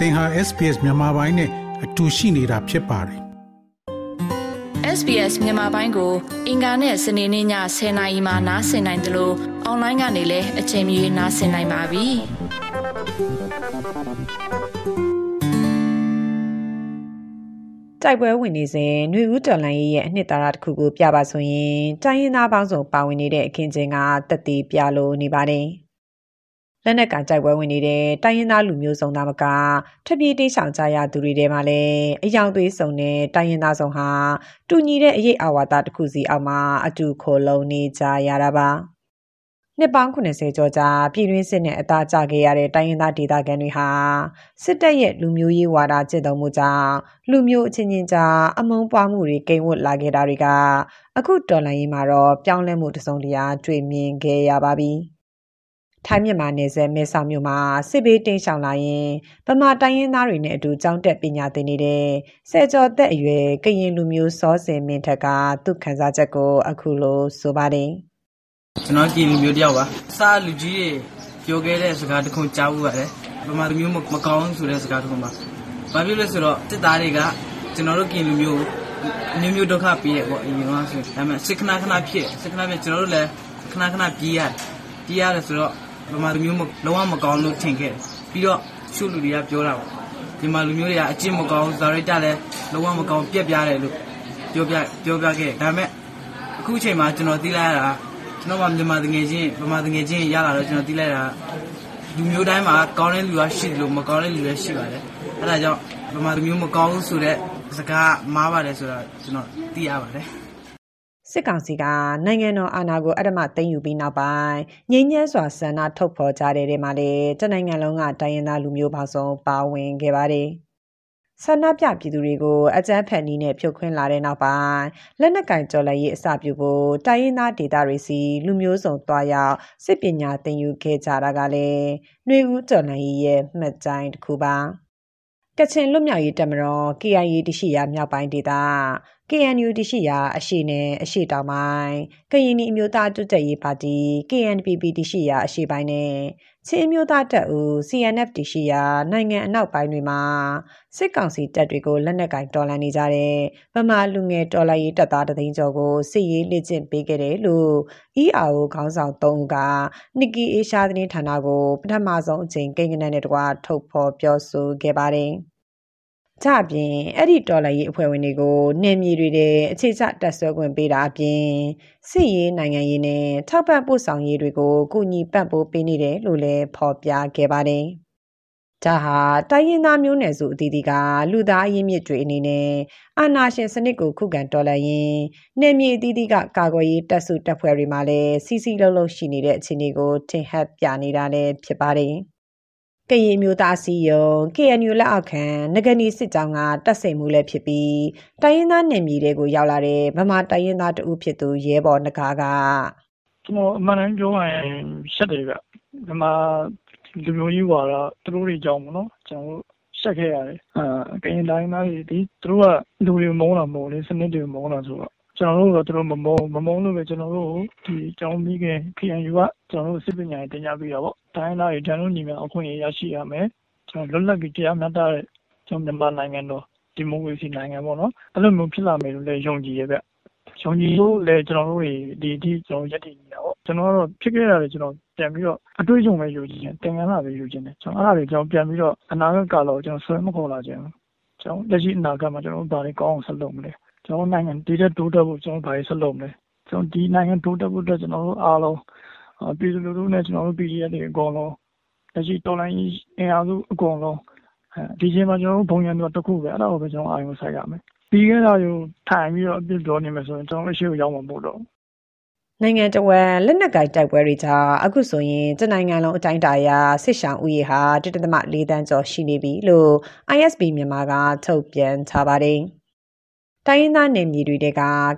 သင်ဟာ SPS မြန်မာပိုင်းနဲ့အတူရှိနေတာဖြစ်ပါတယ် SBS မြန်မာပိုင်းကို အင်ကာနဲ့စနေနေ့ည10:00နာရီမှနားဆင်နိုင်တယ်လို့အွန်လိုင်းကနေလည်းအချိန်မီနားဆင်နိုင်ပါပြီ။တိုက်ပွဲဝင်နေစဉ်ຫນွေဦးတော်လိုင်းရဲ့အနှစ်သာရတစ်ခုကိုပြပါဆိုရင်တိုင်းရင်းသားပေါင်းစုံပါဝင်နေတဲ့အခင်းချင်းကတက်တည်ပြလို့နေပါတယ်။ လက်နက်ကကြိုက်ပွဲဝင်နေတဲ့တိုင်းရင်းသားလူမျိုးစုံသားမကထပ်ပြေးတိတ်ဆောင်ကြရသူတွေထဲမှာလည်းအယောင်သွေးစုံတဲ့တိုင်းရင်းသားစုံဟာတူညီတဲ့အရေးအဝါဒတစ်ခုစီအောက်မှာအတူခိုလုံနေကြရတာပါနှစ်ပေါင်း80ကျော်ကြာပြည်တွင်းစစ်နဲ့အသာကျခဲ့ရတဲ့တိုင်းရင်းသားဒေသခံတွေဟာစစ်တပ်ရဲ့လူမျိုးရေးဝါဒကျင့်သုံးမှုကြောင့်လူမျိုးအချင်းချင်းကြားအမုန်းပွားမှုတွေကိန်းဝတ်လာခဲ့တာတွေကအခုတော်လှန်ရေးမှာတော့ပြောင်းလဲမှုတစုံတရာတွေ့မြင်ခဲ့ရပါပြီ။ ထိုင်းမြန်မာနယ်စပ်မဲဆောက်မြို့မှာ စစ်ဘေးတိမ်းရှောင်လာရင်ဗမာတိုင်းရင်းသားတွေနဲ့အတူ ကျောင်းတက်ပညာသင်နေတဲ့ ဆယ်ကျော်သက်အရွယ် ကရင်လူမျိုး စောစင်မင်းထက်က သူ့ခန်းစားချက်ကို အခုလိုဆိုပါတယ် ကျွန်တော်ကရင်လူမျိုးတယောက်ပါစာလူကြီးတွေပြောခဲ့တဲ့ စကားတစ်ခုကြားဖို့ရတယ် ဗမာလူမျိုးမကောင်းဆိုတဲ့ စကားတစ်ခုပါ ဘာဖြစ်လဲဆိုတော့ စစ်သားတွေက ကျွန်တော်တို့ ကရင်လူမျိုးမျိုးမျိုးဒုက္ခပေးတယ်ပေါ့ အရင်ကဆိုဒါပေမဲ့စစ်ခဏခဏဖြစ်စစ်ခဏဖြစ်ကျွန်တော်တို့လည်း ခဏခဏပြေးရတယ် ပြေးရတယ်ဆိုတော့ ဗမာလူမျိုးမလုံးဝမကောင်းလို့ထင်ခဲ့ပြီးတော့ရှုလူတွေကပြောတာပေါ့ဒီမှာလူမျိုးတွေကအကျင့်မကောင်းဇာရိတလည်းလုံးဝမကောင်းပြက်ပြားတယ်လို့ပြောပြပြောပြခဲ့ဒါပေမဲ့အခုအချိန်မှာကျွန်တော်သိလိုက်ရတာကျွန်တော်ကမြန်မာတငယ်ချင်းဗမာတငယ်ချင်းရလာတော့ကျွန်တော်သိလိုက်တာလူမျိုးတိုင်းမှာကောင်းတဲ့လူကရှိတယ်လို့မကောင်းတဲ့လူလည်းရှိပါတယ်အဲဒါကြောင့်ဗမာလူမျိုးမကောင်းဘူးဆိုတဲ့စကားမားပါတယ်ဆိုတာကျွန်တော်သိရပါတယ် စစ်ကောင်စီကနိုင်ငံတော်အာဏာကိုအဓမ္မသိမ်းယူပြီးနောက်ပိုင်းငြိမ်းချမ်းစွာဆန္ဒထုတ်ဖော်ကြတဲ့ထဲမှာလည်းတနိုင်ငံလုံးကတိုင်းရင်းသားလူမျိုးပေါင်းစုံပါဝင်ခဲ့ပါတယ်။ဆန္ဒပြပြည်သူတွေကိုအကြမ်းဖက်နည်းနဲ့ဖြုတ်ခွင်းလာတဲ့နောက်ပိုင်းလက်နက်ကင်ကြော်လက်ရေးအစပြုဖို့တိုင်းရင်းသားဒေသတွေစီလူမျိုးစုံတွားရောက်စစ်ပညာသင်ယူခဲ့ကြတာကလည်းနှွေဦးကြော်လက်ရေးရဲ့မှတ်တိုင်တစ်ခုပါ။ကချင်လွတ်မြောက်ရေးတပ်မတော် KIA တရှိရာမြောက်ပိုင်းဒေသ KNU တရှိရာအရှိနဲ့အရှိတောင်ပိုင်းကရင်နီအမျိုးသားတွတ်တက်ရေးပါတီ KNPP တရှိရာအရှိပိုင်းနဲ့ချင်းအမျိုးသားတပ်ဦး CNF တရှိရာနိုင်ငံအနောက်ပိုင်းတွေမှာစစ်ကောင်စီတပ်တွေကိုလက်နက်ကင်တော်လှန်နေကြတဲ့ဗမာလူငယ်တော်လှန်ရေးတပ်သားတသိန်းကျော်ကိုစစ်ရေးလေ့ကျင့်ပေးခဲ့တယ်လို့ EAO ခေါင်းဆောင်၃ဦးက Nikki Asia သတင်းဌာနကိုပထမဆုံးအကြိမ်ကိန်းဂဏန်းနဲ့တကွထုတ်ဖော်ပြောဆိုခဲ့ပါတယ်။ ကြအပြင်အဲ့ဒီတော်လှန်ရေးအဖွဲ့ဝင်တွေကိုနေမြေတွေတဲ့အခြေချတက်ဆွဲခွင့်ပေးတာအပြင်စစ်ရေးနိုင်ငံရေးနဲ့ထောက်ပံ့ပို့ဆောင်ရေးတွေကိုကူညီပံ့ပိုးပေးနေတယ်လို့လည်းဖော်ပြခဲ့ပါတယ်။ဒါဟာတိုင်းရင်းသားမျိုးနွယ်စုအသီးသီးကလူသားအရင်းမြစ်တွေအနေနဲ့အာဏာရှင်စနစ်ကိုခုခံတော်လှန်ရင်းနေမြေအသီးသီးကကာကွယ်ရေးတပ်စုတပ်ဖွဲ့တွေမှာလည်းစီစီလုံးလုံးရှိနေတဲ့အခြေအနေကိုထင်ဟပ်ပြနေတာလည်းဖြစ်ပါတယ်။ ကရင်မျိုးသားစီယုံ KNU လက်အောက်ခံငကနီစစ်ကြောင်းကတပ်စိန်မှုလည်းဖြစ်ပြီးတိုင်းရင်းသားနယ်မြေတွေကိုရောက်လာတဲ့ဗမာတိုင်းရင်းသားတဦးဖြစ်သူရဲဘော်နဂါကကျွန်တော်အမှန်တမ်းပြောရရင်ရှက်တယ်ဗျဗမာလူမျိုးကြီးွာတော့သူတို့တွေကြောင်းမနော်ကျွန်တော်ရှက်ခဲ့ရတယ်အာကရင်တိုင်းသားတွေဒီသူတို့ကလူတွေမုန်းတာမဟုတ်လေစနစ်တွေမုန်းတာဆိုတော့ကျွန်တော်တို့တော့သူတို့မမုန်းမမုန်းလို့ပဲကျွန်တော်တို့ဒီကျောင်းမိခင် KNU ကကျွန်တော်တို့စစ်ပညာတင်ပြပေးတာပေါ့ တိုင်းသားတွေတန်လို့ညီများအခွင့်အရေးရရှိရမယ်ကျွန်တော်လွတ်လပ်ပြီးတရားမျှတတဲ့ကျွန်တော်မြန်မာနိုင်ငံတော်ဒီမိုကရေစီနိုင်ငံပေါ့နော်အဲ့လိုမျိုးဖြစ်လာမယ်လို့လည်းယုံကြည်ရဗျယုံကြည်လို့လည်းကျွန်တော်တို့တွေဒီဒီကျွန်တော်ရက်တည်နေတာပေါ့ကျွန်တော်ကတော့ဖြစ်ခဲ့ရတယ်ကျွန်တော်ပြန်ပြီးတော့အတွေ့အကြုံပဲယူခြင်းတယ်တင်ကန်းလာပဲယူခြင်းတယ်ကျွန်တော်အဲ့ဒါတွေကျွန်တော်ပြန်ပြီးတော့အနာဂတ်ကာလကိုကျွန်တော်ဆွဲမခေါ်လာခြင်းကျွန်တော်လက်ရှိအနာဂတ်မှာကျွန်တော်တို့ဘာတွေကောင်းအောင်ဆက်လုပ်မလဲကျွန်တော်နိုင်ငံဒီတဲ့တိုးတက်ဖို့ကျွန်တော်ဘာတွေဆက်လုပ်မလဲကျွန်တော်ဒီနိုင်ငံတိုးတက်ဖို့အတွက်ကျွန်တော်တို့အားလုံး ပြည်သူလူထုနဲ့ကျွန်တော်တို့ PDF တွေအကုန်လုံးလက်ရှိတော်လိုင်းအင်အားစုအကုန်လုံးဒီချိန်မှာကျွန်တော်တို့ဘုံရံတော့တစ်ခုပဲအဲ့ဒါကိုပဲကျွန်တော်အာရုံစိုက်ရမယ်ပြီးခဲ့တာယူထိုင်ပြီးတော့အပြစ်ပြောနေမယ်ဆိုရင်ကျွန်တော်အရှိကိုရောက်မှာပို့တော့နိုင်ငံတော်ဝန်လက်နက်ကိုင်တိုက်ပွဲတွေကြောင့်အခုဆိုရင်တနိုင်ငံလုံးအတိုင်းအတာအရစစ်ရှောင်းဥယေဟာ1.4တန်းကျော်ရှိနေပြီလို့ ISP မြန်မာကထုတ်ပြန်ထားပါတယ်။ တိုင်းရင်းသားနယ်မြေတွေက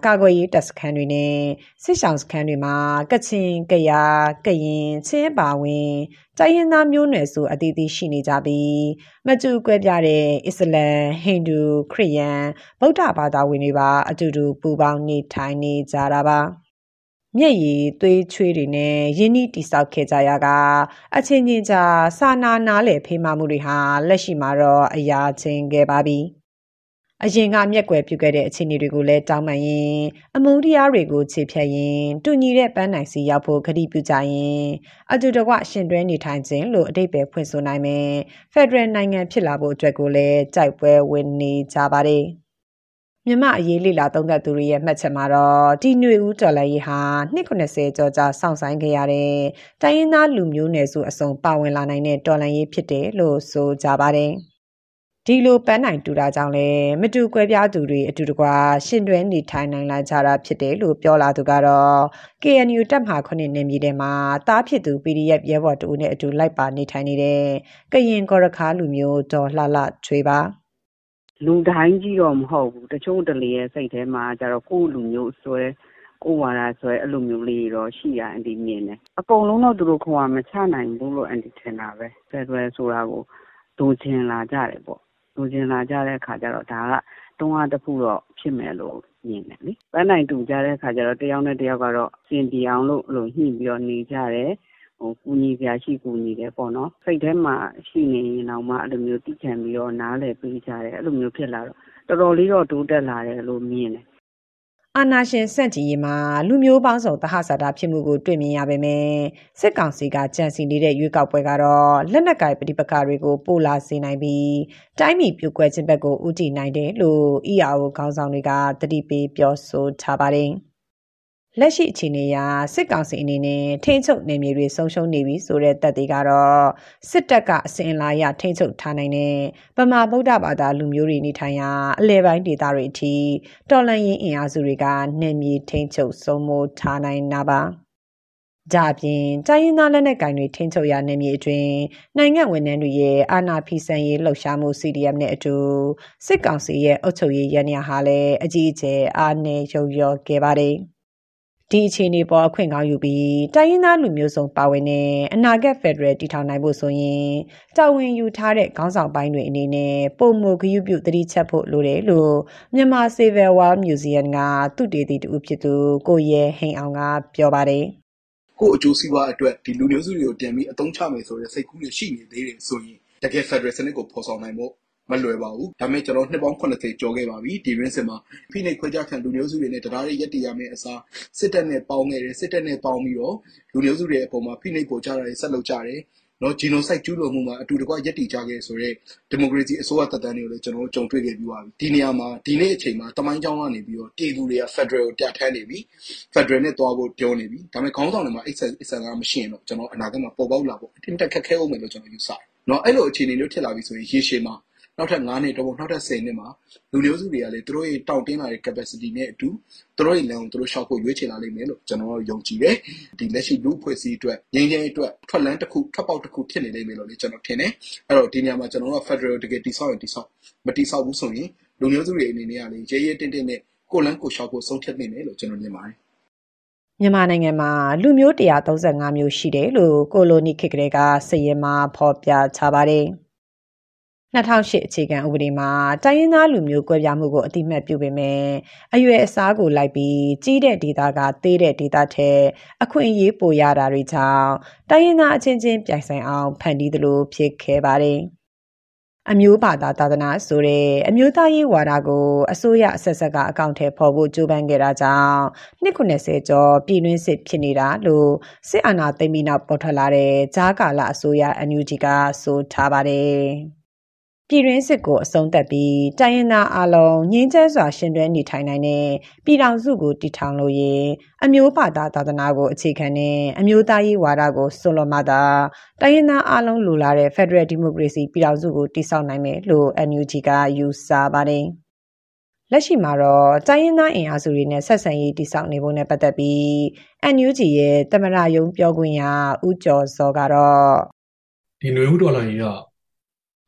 ကာကွယ်ရေးတပ်စခန်းတွေနဲ့စစ်ဆောင်စခန်းတွေမှာကချင်၊ကယား၊ကရင်၊ချင်းပါဝင်တိုင်းရင်းသားမျိုးနွယ်စုအသီးသီးရှိနေကြပြီးမတူကွဲပြားတဲ့အစ္စလမ်၊ဟိန္ဒူ၊ခရစ်ယာန်ဗုဒ္ဓဘာသာဝင်တွေပါအတူတူပူးပေါင်းနေထိုင်နေကြတာပါမျက်ရည်သွေးချွေးတွေနဲ့ရင်းနှီးတိဆောက်ခဲ့ကြရကအချင်းချင်းကြားစာနာနားလည်ဖေးမမှုတွေဟာလက်ရှိမှာတော့အရာချင်းခဲ့ပါပြီ အရင်ကမျက်ကွယ်ပြုခဲ့တဲ့အခြေအနေတွေကိုလည်းတောင်းပန်ရင်အမုန်းတရားတွေကိုခြေဖြတ်ရင်တူညီတဲ့ပန်းနိုင်စီရောက်ဖို့ခရီးပြုကြရင်အတူတကွရှင်တွဲနေထိုင်ခြင်းလို့အတိတ်ပဲဖွင့်ဆိုနိုင်မယ်ဖက်ဒရယ်နိုင်ငံဖြစ်လာဖို့အတွက်ကိုလည်းကြိုက်ပွဲဝင်နေကြပါတယ်မြမအရေးလိလာသုံးသပ်သူတွေရဲ့မှတ်ချက်မှာတော့ဒီຫນွေဦးတော်လည်းရေးဟာ290ကျော်ကြာစောင့်ဆိုင်ခဲ့ရတဲ့တိုင်းရင်းသားလူမျိုးနယ်စုအစုံပါဝင်လာနိုင်တဲ့တော်လှန်ရေးဖြစ်တယ်လို့ဆိုကြပါတယ်။ ဒီလိုပန်းနိုင်တူတာကြောင့်လည်းမတူကွဲပြားသူတွေအတူတကွာရှင်တွဲနေထိုင်နိုင်လာကြတာဖြစ်တယ်လို့ပြောလာသူကတော့ KNU တပ်မဟာခုနှစ်နေမြေထဲမှာတားဖြစ်သူ PDF ရဲဘော်တူနဲ့အတူလိုက်ပါနေထိုင်နေတဲ့ကရင်ကော်ရခါလူမျိုးဒေါ်လှလှချွေပါ။လူတိုင်းကြီးတော့မဟုတ်ဘူးတချို့တလေရဲ့စိတ်ထဲမှာကျတော့ကိုယ့်လူမျိုးဆွဲကိုယ်ဝါဒဆွဲအဲ့လိုမျိုးလေးတော့ရှိရအန်ဒီမြင်တယ်အကုန်လုံးတော့သူတို့ခွာမချနိုင်ဘူးလို့အန်ဒီထင်တာပဲဖက်ဒရယ်ဆိုတာကိုဒိုချင်လာကြတယ်ပေါ့ ဒိုချင်လာကြတဲ့အခါကျတော့ဒါကတွန်းအားတစ်ခုတော့ဖြစ်မယ်လို့မြင်တယ်လေပန်းနိုင်တူကြတဲ့အခါကျတော့တယောက်နဲ့တယောက်ကတော့စင်တီအောင်လို့လို့ညှိပြီးတော့နေကြတယ်ဟိုကူညီစရာရှိကူညီတယ်ပေါ့နော်စိတ်ထဲမှာရှိနေရင်တော့မှအဲ့လိုမျိုးတိကျန်ပြီးတော့နားလည်ပေးကြတယ်အဲ့လိုမျိုးဖြစ်လာတော့တော်တော်လေးတော့တိုးတက်လာတယ်လို့မြင်တယ် အာနာရှင်စန့်ကြည်ရေးမှာလူမျိုးပေါင်းစုံတဟဆာတာဖြစ်မှုကိုတွေ့မြင်ရပေမဲ့စစ်ကောင်စီကကြံစီနေတဲ့ရွေးကောက်ပွဲကတော့လက်နက်ကိုင်ပဋိပက္ခတွေကိုပိုလာစေနိုင်ပြီးတိုင်းပြည်ပြိုကွဲခြင်းဘက်ကိုဥတီနိုင်တယ်လို့ EAO ခေါင်းဆောင်တွေကတတိပေးပြောဆိုထားပါတယ်။ လက်ရှိအခြေအနေအရစစ်ကောင်စီအနေနဲ့ထိန်းချုပ်နေမြေတွေဆုံးရှုံးနေပြီဆိုတဲ့တပ်တွေကတော့စစ်တပ်ကအစဉ်အလာရထိန်းချုပ်ထားနိုင်တဲ့ဗမာဗုဒ္ဓဘာသာလူမျိုးတွေနေထိုင်ရာအလဲပိုင်းဒေသတွေအထိတော်လှန်ရေးအင်အားစုတွေကနေမြေထိန်းချုပ်ဆုံးမိုးထားနိုင်တာပါဒါပြင်တိုင်းရင်းသားလက်နက်ကိုင်တွေထိန်းချုပ်ရာနယ်မြေအတွင်းနိုင်ငံဝန်ထမ်းတွေရဲ့အာဏာဖီဆန်ရေးလှုပ်ရှားမှု CDM နဲ့အတူစစ်ကောင်စီရဲ့အုပ်ချုပ်ရေးရန်ရာဟာလည်းအကြီးအကျယ်အားနည်းရုပ်ရောခဲ့ပါတယ်။ ဒီအခြေအနေပေါ်အခွင့်ကောင်းယူပြီးတိုင်းရင်းသားလူမျိုးစုံပါဝင်တဲ့အနာဂတ်ဖက်ဒရယ်တည်ထောင်နိုင်ဖို့ဆိုရင်တာဝန်ယူထားတဲ့ခေါင်းဆောင်ပိုင်းတွေအနေနဲ့ပုံမဂရုပြုသတိချက်ဖို့လိုတယ်လို့မြန်မာ Civil War Museum ကသူတည်တည်တူဖြစ်သူကိုရဲဟိန်အောင်ကပြောပါတယ်ကိုအကျိုးစီးပွားအတွက်ဒီလူမျိုးစုတွေကိုတင်ပြီးအသုံးချမယ်ဆိုတဲ့စိတ်ကူးတွေရှိနေသေးတယ်ဆိုရင်တကယ် Federal စနစ်ကိုဖော်ဆောင်နိုင်ဖို့ မလွယ်ပါဘူးဒါပေမဲ့ကျွန်တော်နှစ်ပေါင်း80ကျော်ခဲ့ပါပြီဒီရင်းစင်မှာဖိနှိပ်ခွဲခြားခံလူမျိုးစုတွေနဲ့တရားတွေရက်တည်ရမယ့်အစားစစ်တပ်နဲ့ပေါင်းခဲ့တယ်စစ်တပ်နဲ့ပေါင်းပြီးတော့လူမျိုးစုတွေအပေါ်မှာဖိနှိပ်ပေါ်ကြတာတွေဆက်လုပ်ကြတယ်နော်ဂျီနိုဆိုက်ကျူးလွန်မှုမှာအတူတကွရက်တည်ကြခဲ့ဆိုတော့ဒီမိုကရေစီအစိုးရတပ်တန်းတွေကိုလည်းကျွန်တော်တို့ကြုံတွေ့ခဲ့ပြီးပါပြီဒီနေရာမှာဒီနေ့အချိန်မှာတမိုင်းကြောင်းကနေပြီးတော့ပြည်သူတွေကဖက်ဒရယ်ကိုပြဋ္ဌာန်းနေပြီဖက်ဒရယ်နဲ့တွားဖို့ပြောနေပြီဒါပေမဲ့ခေါင်းဆောင်တွေမှာအိတ်ဆက်အဆန်ကမရှိရင်တော့ကျွန်တော်အနာဂတ်မှာပေါ်ပေါက်လာဖို့အတင်းတက်ခက်ခဲအောင်မယ်လို့ကျွန်တော်ယူဆတယ်နော်အဲ့လိုအခြေအနေမျိုးဖြစ်လာပြီဆိုရင်ရေရှည်မှာ နောက်ထပ်9နှစ်တော့နောက်ထပ်10နှစ်မှာလူမျိုးစုတွေကလည်းသူတို့ရဲ့တောင့်တင်းလာတဲ့ capacity နဲ့အတူသူတို့ရဲ့လမ်းကိုသူတို့ရှောက်ဖို့ရွေးချယ်လာလိမ့်မယ်လို့ကျွန်တော်ယုံကြည်တယ်ဒီလက်ရှိလူအဖွဲ့အစည်းအတွက်ငြိမ်းချမ်းရေးအတွက်ထွက်လန်းတစ်ခုထွက်ပေါက်တစ်ခုဖြစ်နေလိမ့်မယ်လို့လည်းကျွန်တော်ထင်တယ်အဲ့တော့ဒီနေရာမှာကျွန်တော်တို့က Federal တကယ်တိဆောက်ရင်တိဆောက်မတိဆောက်ဘူးဆိုရင်လူမျိုးစုတွေအနေနဲ့ကလည်းရဲရဲတင်းတင်းနဲ့ကိုလန်းကိုရှောက်ဖို့ဆုံးဖြတ်နေတယ်လို့ကျွန်တော်မြင်ပါတယ်မြန်မာနိုင်ငံမှာလူမျိုး135မျိုးရှိတယ်လို့ကိုလိုနီခေတ်ကလေးကစည်ရင်မှာဖော်ပြထားပါတယ်။ 2008အခြေခံဥပဒေမှာတိုင်းရင်းသားလူမျိုးကွဲပြားမှုကိုအတိမတ်ပြုပေမဲ့အရွယ်အစားကိုလိုက်ပြီးကြီးတဲ့ဒေသကသေးတဲ့ဒေသထက်အခွင့်အရေးပိုရတာတွေကြောင့်တိုင်းရင်းသားအချင်းချင်းပြိုင်ဆိုင်အောင်ဖန်တီးသလိုဖြစ်ခဲ့ပါတယ်။အမျိုးဘာသာသာသနာဆိုတဲ့အမျိုးသားရေးဝါဒကိုအစိုးရအဆက်ဆက်ကအကောင့်ထဲပေါ်ဖို့ကြိုးပမ်းခဲ့တာကြောင့်290ကျော်ပြည်တွင်းစစ်ဖြစ်နေတာလို့စစ်အာဏာသိမ်းပြီးနောက်ပေါ်ထွက်လာတဲ့ဂျားကာလအစိုးရ NUG ကဆိုထားပါတယ်။ ပြည်တွင်းစစ်ကိုအဆုံးသတ်ပြီးတိုင်းရင်းသားအလုံးငြင်းချဲစွာရှင်တွဲနေထိုင်နိုင်တဲ့ပြည်ထောင်စုကိုတည်ထောင်လို့ရင်အမျိုးဘာသာသာသနာကိုအခြေခံတဲ့အမျိုးသားရေးဝါဒကိုစွန့်လွတ်မှသာတိုင်းရင်းသားအလုံးလိုလားတဲ့ Federal Democracy ပြည်ထောင်စုကိုတည်ဆောက်နိုင်မယ်လို့ NUG ကယူဆပါတယ်။လက်ရှိမှာတော့တိုင်းရင်းသားအင်အားစုတွေနဲ့ဆက်ဆံရေးတိစောက်နေဖို့နဲ့ပတ်သက်ပြီး NUG ရဲ့တမရယုံပြောခွင့်ရဦးကျော်စောကတော့ဒီຫນွေဦးဒေါ်လာကြီးက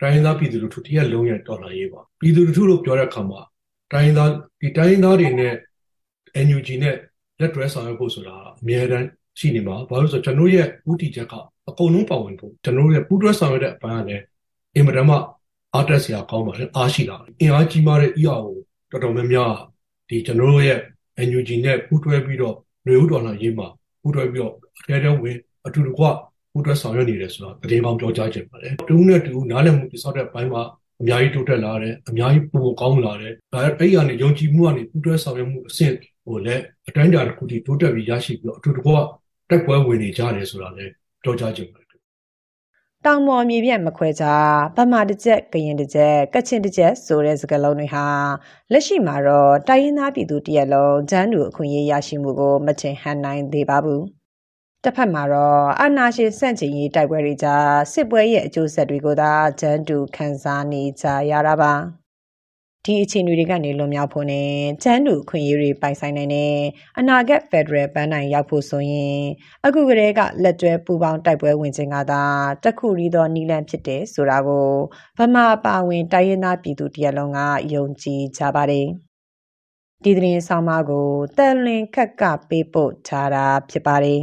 တိုင်းရင်းသားပြည်သူလူထုတရက်လုံးရဲ့တော်လှန်ရေးပါပြည်သူလူထုလို့ပြောတဲ့အခါမှာတိုင်းရင်းသားဒီတိုင်းရင်းသားတွေနဲ့ NUG နဲ့လက်တွဲဆောင်ရွက်ဖို့ဆိုတာအများတန်းရှိနေမှာဘာလို့ဆိုကျွန်တော်ရဲ့ဥတီချက်ကအကုန်လုံးပါဝင်ဖို့ကျွန်တော်ရဲ့ပူးတွဲဆောင်ရွက်တဲ့အပိုင်းကလည်းအင်မတန်မှအားတက်စရာကောင်းပါတယ်အားရှိလာတယ်အင်အားကြီးမားတဲ့ ER ကိုတော်တော်များများဒီကျွန်တော်ရဲ့ NUG နဲ့ပူးတွဲပြီးတော့ຫນွေဦးဒေါ်လာရေးမှာပူးတွဲပြီးတော့အထဲထဲဝင်အတူတကွ ပူးတွဲဆောင်ရွက်နေတယ်ဆိုတော့တကယ်ကောင်းပြောကြားချင်ပါတယ်တူနဲ့တူနားလည်မှုတိစောက်တဲ့ဘိုင်းမှာအများကြီးတိုးတက်လာတယ်အများကြီးပိုကောင်းလာတယ်ဒါအဲ့ဒီကနေယုံကြည်မှုကနေပူးတွဲဆောင်ရွက်မှုအဆင့်ဟိုလည်းအတိုင်းအတာတစ်ခုထိတိုးတက်ပြီးရရှိပြီးတော့အတူတကွတက်ပွဲဝင်နေကြတယ်ဆိုတာလည်းပြောကြားချင်ပါတယ်တောင်မော်မြေပြန့်မခွဲကြဗမာတစ်ကြက်ကရင်တစ်ကြက်ကချင်တစ်ကြက်ဆိုတဲ့စကားလုံးတွေဟာလက်ရှိမှာတော့တိုင်းရင်းသားပြည်သူတရက်လုံးဂျန်တူအခွင့်အရေးရရှိမှုကိုမချင်ဟန်နိုင်သေးပါဘူး တစ်ဖက်မှာတော့အာနာရှင်စန့်ကျင်ရေးတိုက်ပွဲတွေကြားစစ်ပွဲရဲ့အကျိုးဆက်တွေကိုသာဂျန်တူခန်းစားနေကြရတာပါဒီအခြေအနေတွေကနေလွန်မြောက်ဖို့နဲ့ချမ်းတူခွင့်ရေးတွေပိုင်ဆိုင်နိုင်တဲ့အနာဂတ်ဖက်ဒရယ်ပန်းနိုင်ရောက်ဖို့ဆိုရင်အခုကတည်းကလက်တွဲပူပေါင်းတိုက်ပွဲဝင်ခြင်းကသာတခုရီသောနီလန်ဖြစ်တယ်ဆိုတာကိုဗမာပါဝင်တိုင်းရင်းသားပြည်သူတရက်လုံးကယုံကြည်ကြပါတယ်ဒီသတင်းဆောင်မကိုတန်လင်ခက်ကပေးပို့ထားတာဖြစ်ပါတယ်